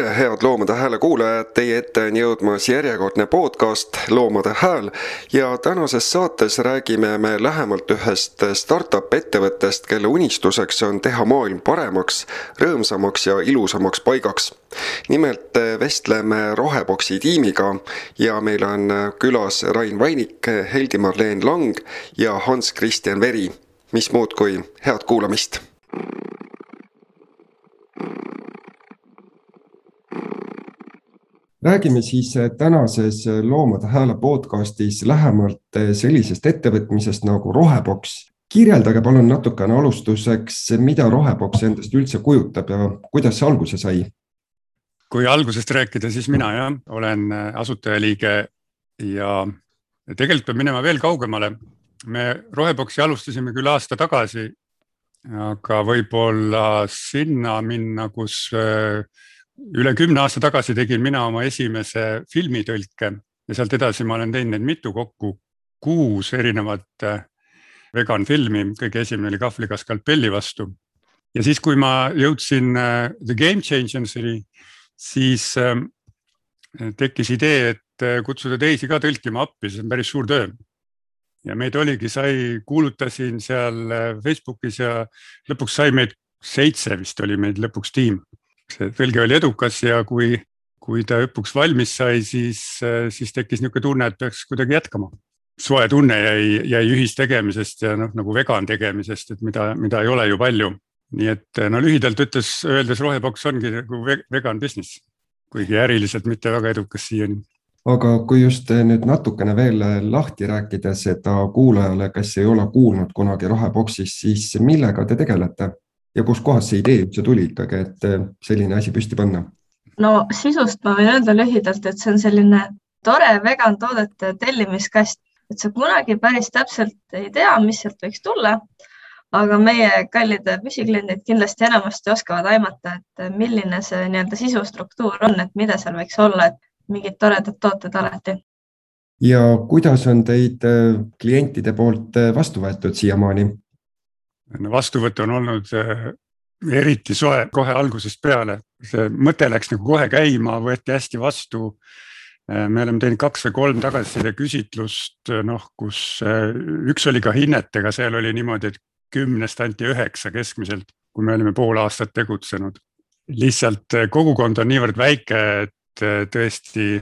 tere, head Loomade Hääle kuulajad, teie ette on jõudmas järjekordne podcast Loomade Hääl ja tänases saates räägime me lähemalt ühest startup ettevõttest, kelle unistuseks on teha maailm paremaks, rõõmsamaks ja ilusamaks paigaks. nimelt vestleme Roheboksi tiimiga ja meil on külas Rain Vainik, Heldi-Marleen Lang ja Hans-Christian Veri. mis muud kui head kuulamist räägime siis äh, tänases äh, Loomade Hääle podcastis lähemalt äh, sellisest ettevõtmisest nagu Roheboks. kirjeldage palun natukene alustuseks, mida Roheboks endast üldse kujutab ja kuidas see alguse sai? kui algusest rääkida, siis mina jah, olen asutajaliige ja tegelikult peab minema veel kaugemale. me Roheboksi alustasime küll aasta tagasi, aga võib-olla sinna minna, kus üle kümne aasta tagasi tegin mina oma esimese filmitõlke ja sealt edasi ma olen teinud neid mitu kokku, kuus erinevat äh, vegan filmi, kõige esimene oli Kahvliga skalpelli vastu. ja siis, kui ma jõudsin äh, The Game Changers'i, siis äh, tekkis idee, et kutsuda teisi ka tõlkima appi, see on päris suur töö. ja meid oligi, sai, kuulutasin seal Facebookis ja lõpuks sai meid seitse vist oli meid lõpuks tiim see tõlge oli edukas ja kui, kui ta lõpuks valmis sai, siis, siis tekkis niisugune tunne, et peaks kuidagi jätkama. soe tunne jäi, jäi ühistegemisest ja noh, nagu vegan tegemisest, et mida, mida ei ole ju palju. nii et no lühidalt ütles, öeldes roheboks ongi nagu vegan business, kuigi äriliselt mitte väga edukas siiani aga kui just nüüd natukene veel lahti rääkida seda kuulajale, kes ei ole kuulnud kunagi roheboksist, siis millega te tegelete? Ja kuskohast see idee üldse tuli ikkagi, et äh, selline asi püsti panna? no sisust ma võin öelda lühidalt, et see on selline tore vegan toodete tellimiskast, et sa kunagi päris täpselt ei tea, mis sealt võiks tulla. aga meie kallid püsikliendid kindlasti enamasti oskavad aimata, et milline see nii-öelda sisustruktuur on, et mida seal võiks olla, et mingid toredad tooted alati. ja kuidas on teid äh, klientide poolt äh, vastu võetud siiamaani? Vastuvõtt on olnud eh, eriti soe kohe algusest peale, see mõte läks nagu kohe käima, võeti hästi vastu. Eh, me oleme teinud kaks või kolm tagasiside küsitlust, eh, noh, kus üks oli ka hinnetega, seal oli niimoodi, et kümnest anti üheksa keskmiselt, kui me olime pool aastat tegutsenud. lihtsalt kogukond on niivõrd väike, et tõesti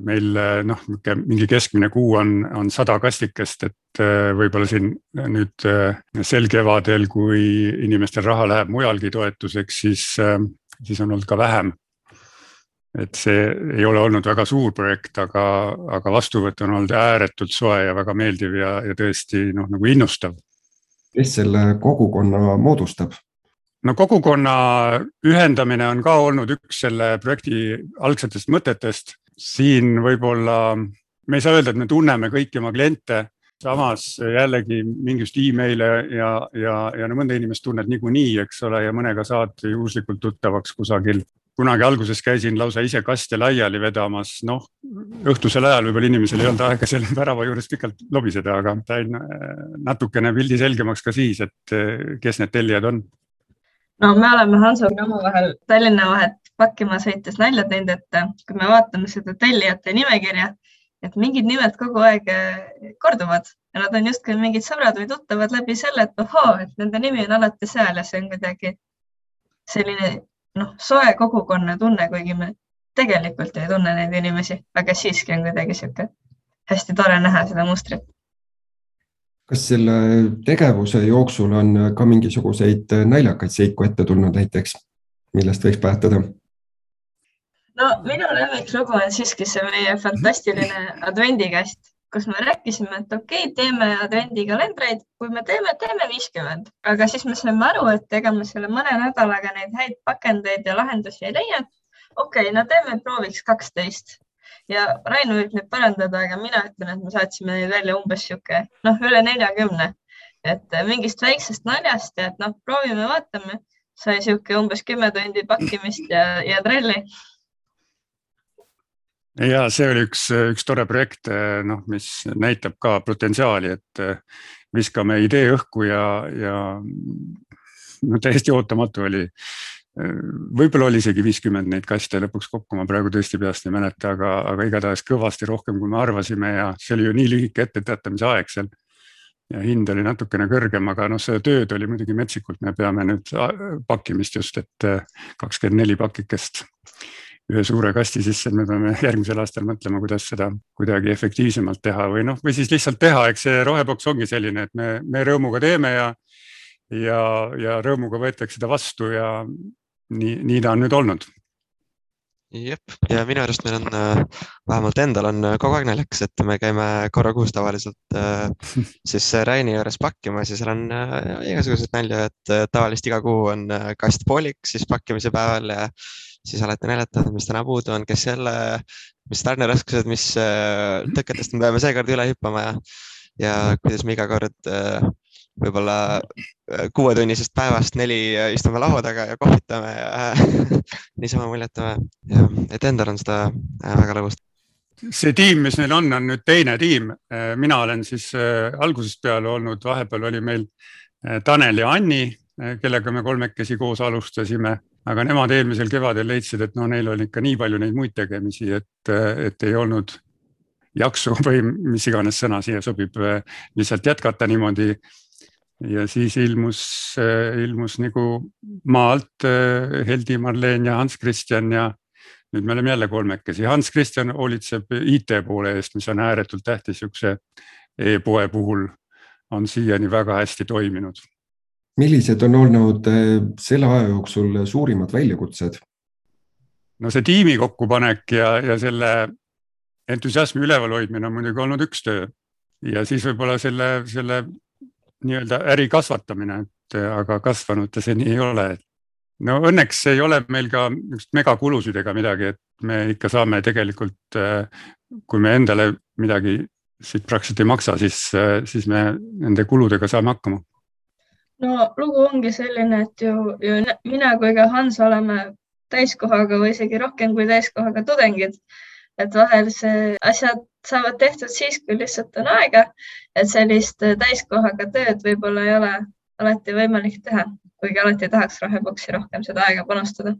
meil noh, mingi keskmine kuu on, on sada kastikest, et äh, võib-olla siin nüüd äh, sel kevadel, kui inimestel raha läheb mujalgi toetuseks, siis, siis on olnud ka vähem. et see ei ole olnud väga suur projekt, aga, aga vastuvõtt on olnud ääretult soe ja väga meeldiv ja, ja tõesti noh, nagu innustav. kes selle kogukonna moodustab? no kogukonna ühendamine on ka olnud üks selle projekti algsetest mõtetest siin võib-olla me ei saa öelda, et me tunneme kõiki oma kliente, samas jällegi mingisugust email'e ja, ja, ja no mõnda inimest tunned niikuinii, eks ole, ja mõnega saad juhuslikult tuttavaks kusagil. kunagi alguses käisin lausa ise kaste laiali vedamas, noh õhtusel ajal võib-olla inimesel ei olnud aega selle värava juures pikalt lobiseda, aga sain natukene pildi selgemaks ka siis, et kes need tellijad on. No me oleme Hansoga omavahel Tallinna vahet pakkima sõites nalja teinud, et kui me vaatame seda tellijate nimekirja, et mingid nimed kogu aeg eh, korduvad ja nad on justkui mingid sõbrad või tuttavad läbi selle, et ohoo, et nende nimi on alati seal ja see on kuidagi selline noh, soe kogukonna tunne, kuigi me tegelikult ei tunne neid inimesi, aga siiski on kuidagi sihuke hästi tore näha seda mustrit kas selle tegevuse jooksul on ka mingisuguseid naljakaid seiku ette tulnud näiteks, millest võiks päätada? No minu lemmiklugu on siiski see meie fantastiline advendikäst, kus me rääkisime, et okei okay,, teeme advendikalendreid, kui me teeme, teeme viiskümmend, aga siis me saime aru, et ega me selle mõne nädalaga neid häid pakendeid ja lahendusi ei leia. okei okay,, no teeme prooviks kaksteist. Ja Rain võib nüüd parandada, aga mina ütlen, et me saatsime neid välja umbes sihuke noh, üle neljakümne, et mingist väiksest naljast ja et noh, proovime, vaatame, sai sihuke umbes kümme tundi pakkimist ja, ja trelli ja see oli üks, üks tore projekt, noh, mis näitab ka potentsiaali, et viskame idee õhku ja, ja no täiesti ootamatu oli. Võib-olla oli isegi viiskümmend neid kaste lõpuks kokku, ma praegu tõesti peast ei mäleta, aga, aga igatahes kõvasti rohkem, kui me arvasime ja see oli ju nii lühike etteteatamise aeg seal. ja hind oli natukene kõrgem, aga noh, seda tööd oli muidugi metsikult, me peame nüüd pakkimist just, et kakskümmend neli pakikest ühe suure kasti sisse, et me peame järgmisel aastal mõtlema, kuidas seda kuidagi efektiivsemalt teha või noh, või siis lihtsalt teha, eks see roheboks ongi selline, et me, me rõõmuga teeme ja ja, ja rõõmuga võetakse ta vastu ja nii, nii ta on nüüd olnud. jep, ja minu arust meil on, äh, vähemalt endal on äh, kogu aeg naljakas, et me käime korra kuus tavaliselt äh, siis Raini juures pakkimas ja seal on igasuguseid nalju, et tavaliselt iga kuu on kast poolik siis pakkimise päeval ja siis alati naljatavad, mis täna puudu on, kes jälle, mis tarneraskused, mis tõketest me peame seekord üle hüppama ja, ja kuidas me iga kord võib-olla äh, kuuetunnisest päevast neli äh, istume laua taga ja kohvitame ja niisama muljatame ja et endal on seda äh, väga lõbus. see tiim, mis meil on, on nüüd teine tiim. mina olen siis algusest peale olnud, vahepeal oli meil Tanel ja Anni, kellega me kolmekesi koos alustasime, aga nemad eelmisel kevadel leidsid, et no neil oli ikka nii palju neid muid tegemisi, et, et ei olnud jaksu või mis iganes sõna siia sobib, lihtsalt jätkata niimoodi ja siis ilmus, ilmus nagu maalt eh, Heldi Marleen ja Hans Christian ja nüüd me oleme jälle kolmekesi. Hans Christian hoolitseb IT poole eest, mis on ääretult tähtis, sihukese e-poe puhul on siiani väga hästi toiminud. Millised on olnud eh, selle aja jooksul suurimad väljakutsed? no see tiimi kokkupanek ja, ja selle entusiasmi üleval hoidmine on muidugi olnud üks töö ja siis võib-olla selle, selle nii-öelda äri kasvatamine, et aga kasvanud ta seni ei ole. no õnneks ei ole meil ka niisugust megakulusid ega midagi, et me ikka saame tegelikult, kui me endale midagi siit praktiliselt ei maksa, siis, siis me nende kuludega saame hakkama. No lugu ongi selline, et ju, ju mina kui ka Hans oleme täiskohaga või isegi rohkem kui täiskohaga tudengid et vahel see asjad saavad tehtud siis, kui lihtsalt on aega, et sellist täiskohaga tööd võib-olla ei ole alati võimalik teha, kuigi alati tahaks roheboksi rohkem seda aega panustada.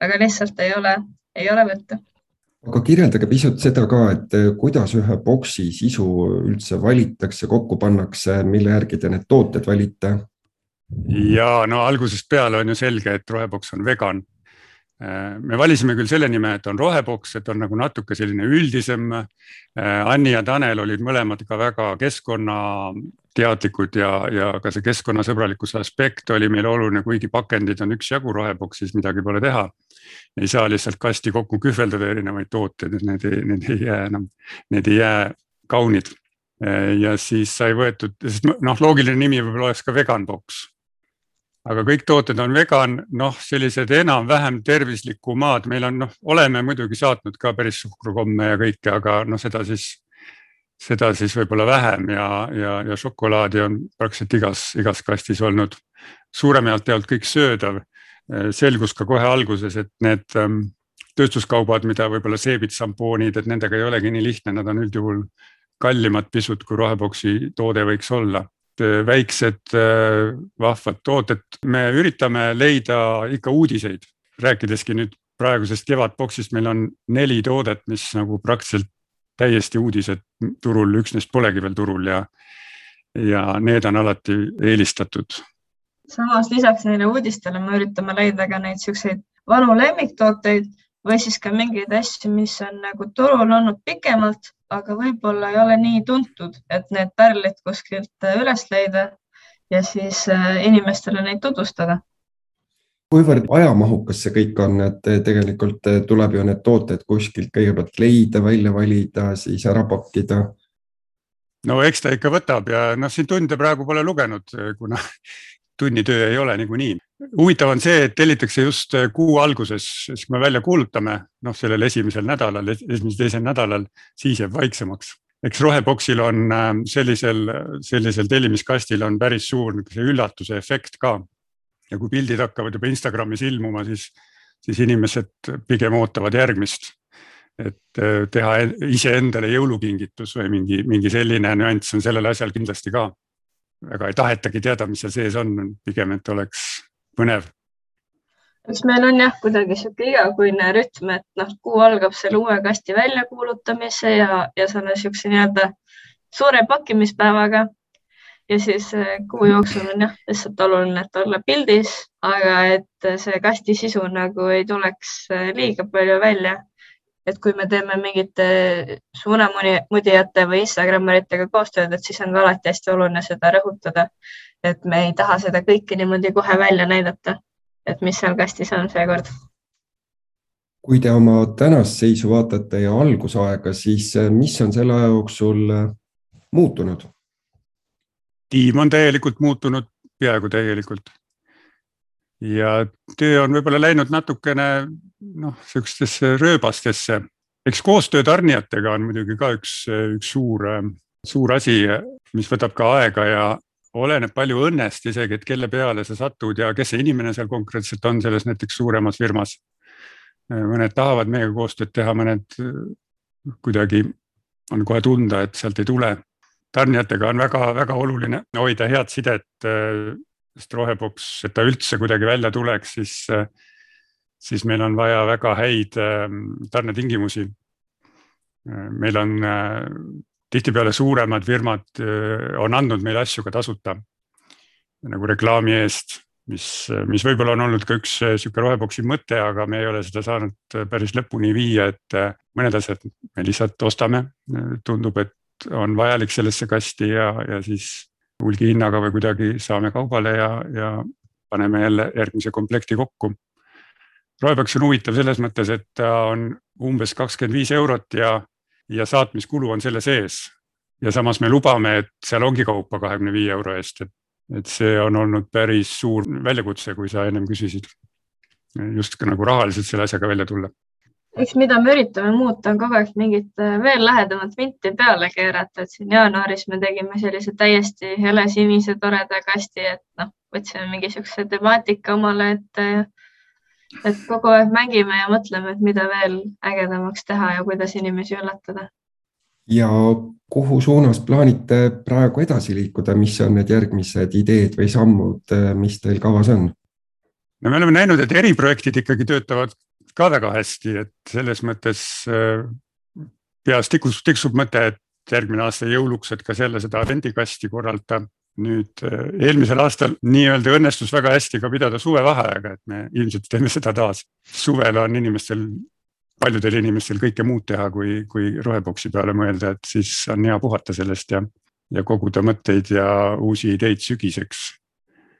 aga lihtsalt ei ole, ei ole võtta. aga kirjeldage pisut seda ka, et äh, kuidas ühe boksi sisu üldse valitakse, kokku pannakse, mille järgi te need tooted valite? Ja no algusest peale on ju selge, et roheboks on vegan me valisime küll selle nime, et on roheboks, et on nagu natuke selline üldisem. Anni ja Tanel olid mõlemad ka väga keskkonnateadlikud ja, ja ka see keskkonnasõbralikkuse aspekt oli meile oluline, kuigi pakendid on üksjagu roheboksis, midagi pole teha. ei saa lihtsalt kasti kokku kühveldada erinevaid tooteid, et need ei, need ei jää enam, need ei jää kaunid. ja siis sai võetud, noh, loogiline nimi võib-olla oleks ka vegan box aga kõik tooted on vegan, noh, sellised enam-vähem tervislikumad, meil on noh, oleme muidugi saatnud ka päris suhkrukomme ja kõike, aga noh, seda siis, seda siis võib-olla vähem ja, ja, ja šokolaadi on praktiliselt igas, igas kastis olnud. suuremalt jaolt kõik söödav. selgus ka kohe alguses, et need ähm, tööstuskaubad, mida võib-olla seebid, šampoonid, et nendega ei olegi nii lihtne, nad on üldjuhul kallimad pisut, kui roheboksi toode võiks olla väiksed äh, vahvad tooted, me üritame leida ikka uudiseid, rääkideski nüüd praegusest kevadboksist, meil on neli toodet, mis nagu praktiliselt täiesti uudised turul, üks neist polegi veel turul ja, ja need on alati eelistatud. samas lisaks neile uudistele me üritame leida ka neid siukseid vanu lemmiktooteid või siis ka mingeid asju, mis on nagu turul olnud pikemalt aga võib-olla ei ole nii tuntud, et need pärlid kuskilt äh, üles leida ja siis äh, inimestele neid tutvustada. kuivõrd ajamahukas see kõik on, et äh, tegelikult tuleb ju need tooted kuskilt kõigepealt leida, välja valida, siis ära pakkida? no eks ta ikka võtab ja noh, siin tunde praegu pole lugenud, kuna tunnitöö ei ole niikuinii. Huvitav on see, et tellitakse just äh, kuu alguses, siis kui me välja kuulutame, noh, sellel esimesel nädalal, esimesel-teisel nädalal, siis jääb vaiksemaks. eks roheboksil on äh, sellisel, sellisel tellimiskastil on päris suur niisuguse üllatuse efekt ka. ja kui pildid hakkavad juba Instagramis ilmuma, siis, siis inimesed pigem ootavad järgmist et äh, teha iseendale jõulukingitus või mingi, mingi selline nüanss on sellel asjal kindlasti ka väga ei tahetagi teada, mis seal sees on, pigem, et oleks põnev. eks meil on jah, kuidagi sihuke igakuine rütm, et noh, kuu algab selle uue kasti väljakuulutamise ja, ja selle siukse nii-öelda suure pakkimispäevaga. ja siis äh, kuu jooksul on jah, lihtsalt oluline, et olla pildis, aga et see kasti sisu nagu ei tuleks äh, liiga palju välja. Et kui me teeme mingite suunamudijate või Instagrammeritega koostööd, et siis on ka alati hästi oluline seda rõhutada, et me ei taha seda kõike niimoodi kohe välja näidata et mis seal kastis on seekord. kui te oma tänast seisu vaatate ja algusaega, siis äh, mis on selle aja jooksul äh, muutunud? tiim on täielikult muutunud, peaaegu täielikult. Ja töö on võib-olla läinud natukene noh, sihukestesse rööbastesse. eks koostöö tarnijatega on muidugi ka üks, üks suur, suur asi, mis võtab ka aega ja, oleneb palju õnnest isegi, et kelle peale sa satud ja kes see inimene seal konkreetselt on selles näiteks suuremas firmas. mõned tahavad meiega koostööd teha, mõned kuidagi on kohe tunda, et sealt ei tule. tarnijatega on väga-väga oluline hoida head sidet, sest roheboks, et ta üldse kuidagi välja tuleks, siis, siis meil on vaja väga häid tarnetingimusi. meil on tihtipeale suuremad firmad on andnud meile asju ka tasuta nagu reklaami eest, mis, mis võib-olla on olnud ka üks sihuke roheboksi mõte, aga me ei ole seda saanud päris lõpuni viia, et mõned asjad me lihtsalt ostame. tundub, et on vajalik sellesse kasti ja, ja siis hulgihinnaga või kuidagi saame kaubale ja, ja paneme jälle järgmise komplekti kokku. roheboks on huvitav selles mõttes, et ta on umbes kakskümmend viis eurot ja ja saatmiskulu on selle sees. ja samas me lubame, et seal ongi kaupa kahekümne viie euro eest, et, et see on olnud päris suur väljakutse, kui sa ennem küsisid. just nagu rahaliselt selle asjaga välja tulla eks mida me üritame muuta, on kogu aeg mingit äh, veel lähedamat vinti peale keerata, et siin jaanuaris me tegime sellise täiesti helesinise toreda kasti, et noh, võtsime mingi siukse temaatika omale, et äh, et kogu aeg mängime ja mõtleme, et mida veel ägedamaks teha ja kuidas inimesi üllatada. ja kuhu suunas plaanite praegu edasi liikuda, mis on need järgmised ideed või sammud, mis teil kavas on? no me oleme näinud, et eriprojektid ikkagi töötavad ka väga hästi, et selles mõttes äh, peas tiksub, tiksub mõte, et järgmine aasta jõuluks, et ka selle seda vendikasti korraldada nüüd äh, eelmisel aastal nii-öelda õnnestus väga hästi ka pidada suvevaheaega, et me ilmselt teeme seda taas. suvel on inimestel, paljudel inimestel kõike muud teha, kui, kui roheboksi peale mõelda, et siis on hea puhata sellest ja, ja koguda mõtteid ja uusi ideid sügiseks.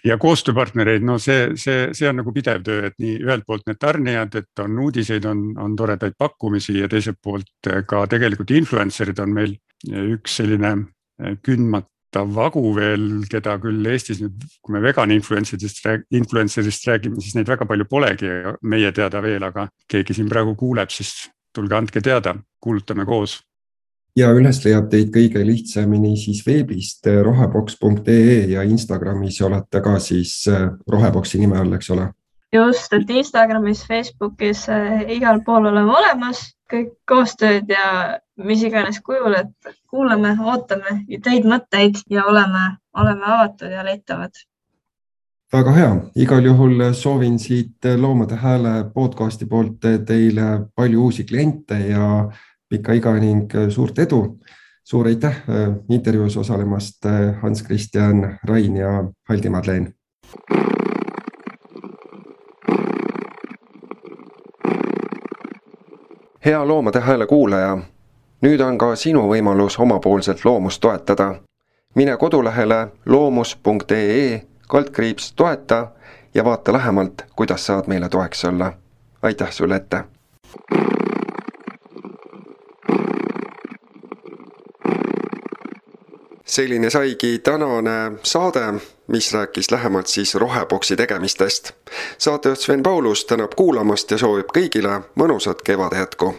Ja koostööpartnereid, no see, see, see on nagu pidev töö, et nii ühelt poolt need tarnijad, et on uudiseid, on, on toredaid pakkumisi ja teiselt poolt ka tegelikult influencer'id on meil üks selline kündmata ta vagu veel, keda küll Eestis nüüd, kui me vegan influencer'ist, influencer'ist räägime, siis neid väga palju polegi meie teada veel, aga keegi siin praegu kuuleb, siis tulge andke teada, kuulutame koos. Ja üles leiab teid kõige lihtsamini siis veebist roheboks.ee ja Instagramis olete ka siis äh, roheboksi nime all, eks ole? just, et Instagramis, Facebookis äh, igal pool oleme olemas, kõik koostööd ja mis iganes kujul, et kuulame, ootame ideid, mõtteid ja oleme, oleme avatud ja leitavad. väga hea, igal juhul soovin siit Loomade Hääle podcasti poolt teile palju uusi kliente ja pikka iga ning suurt edu. suur aitäh äh, intervjuus osalemast, äh, Hans Christian, Rain ja Haldi Madlen. hea Loomade Hääle kuulaja nüüd on ka sinu võimalus omapoolselt loomust toetada. mine kodulehele loomus.ee kaldkriips toeta ja vaata lähemalt, kuidas saad meile toeks olla. aitäh sulle ette! selline saigi tänane saade, mis rääkis lähemalt siis roheboksi tegemistest. saatejuht Sven Paulus tänab kuulamast ja soovib kõigile mõnusat kevade jätku.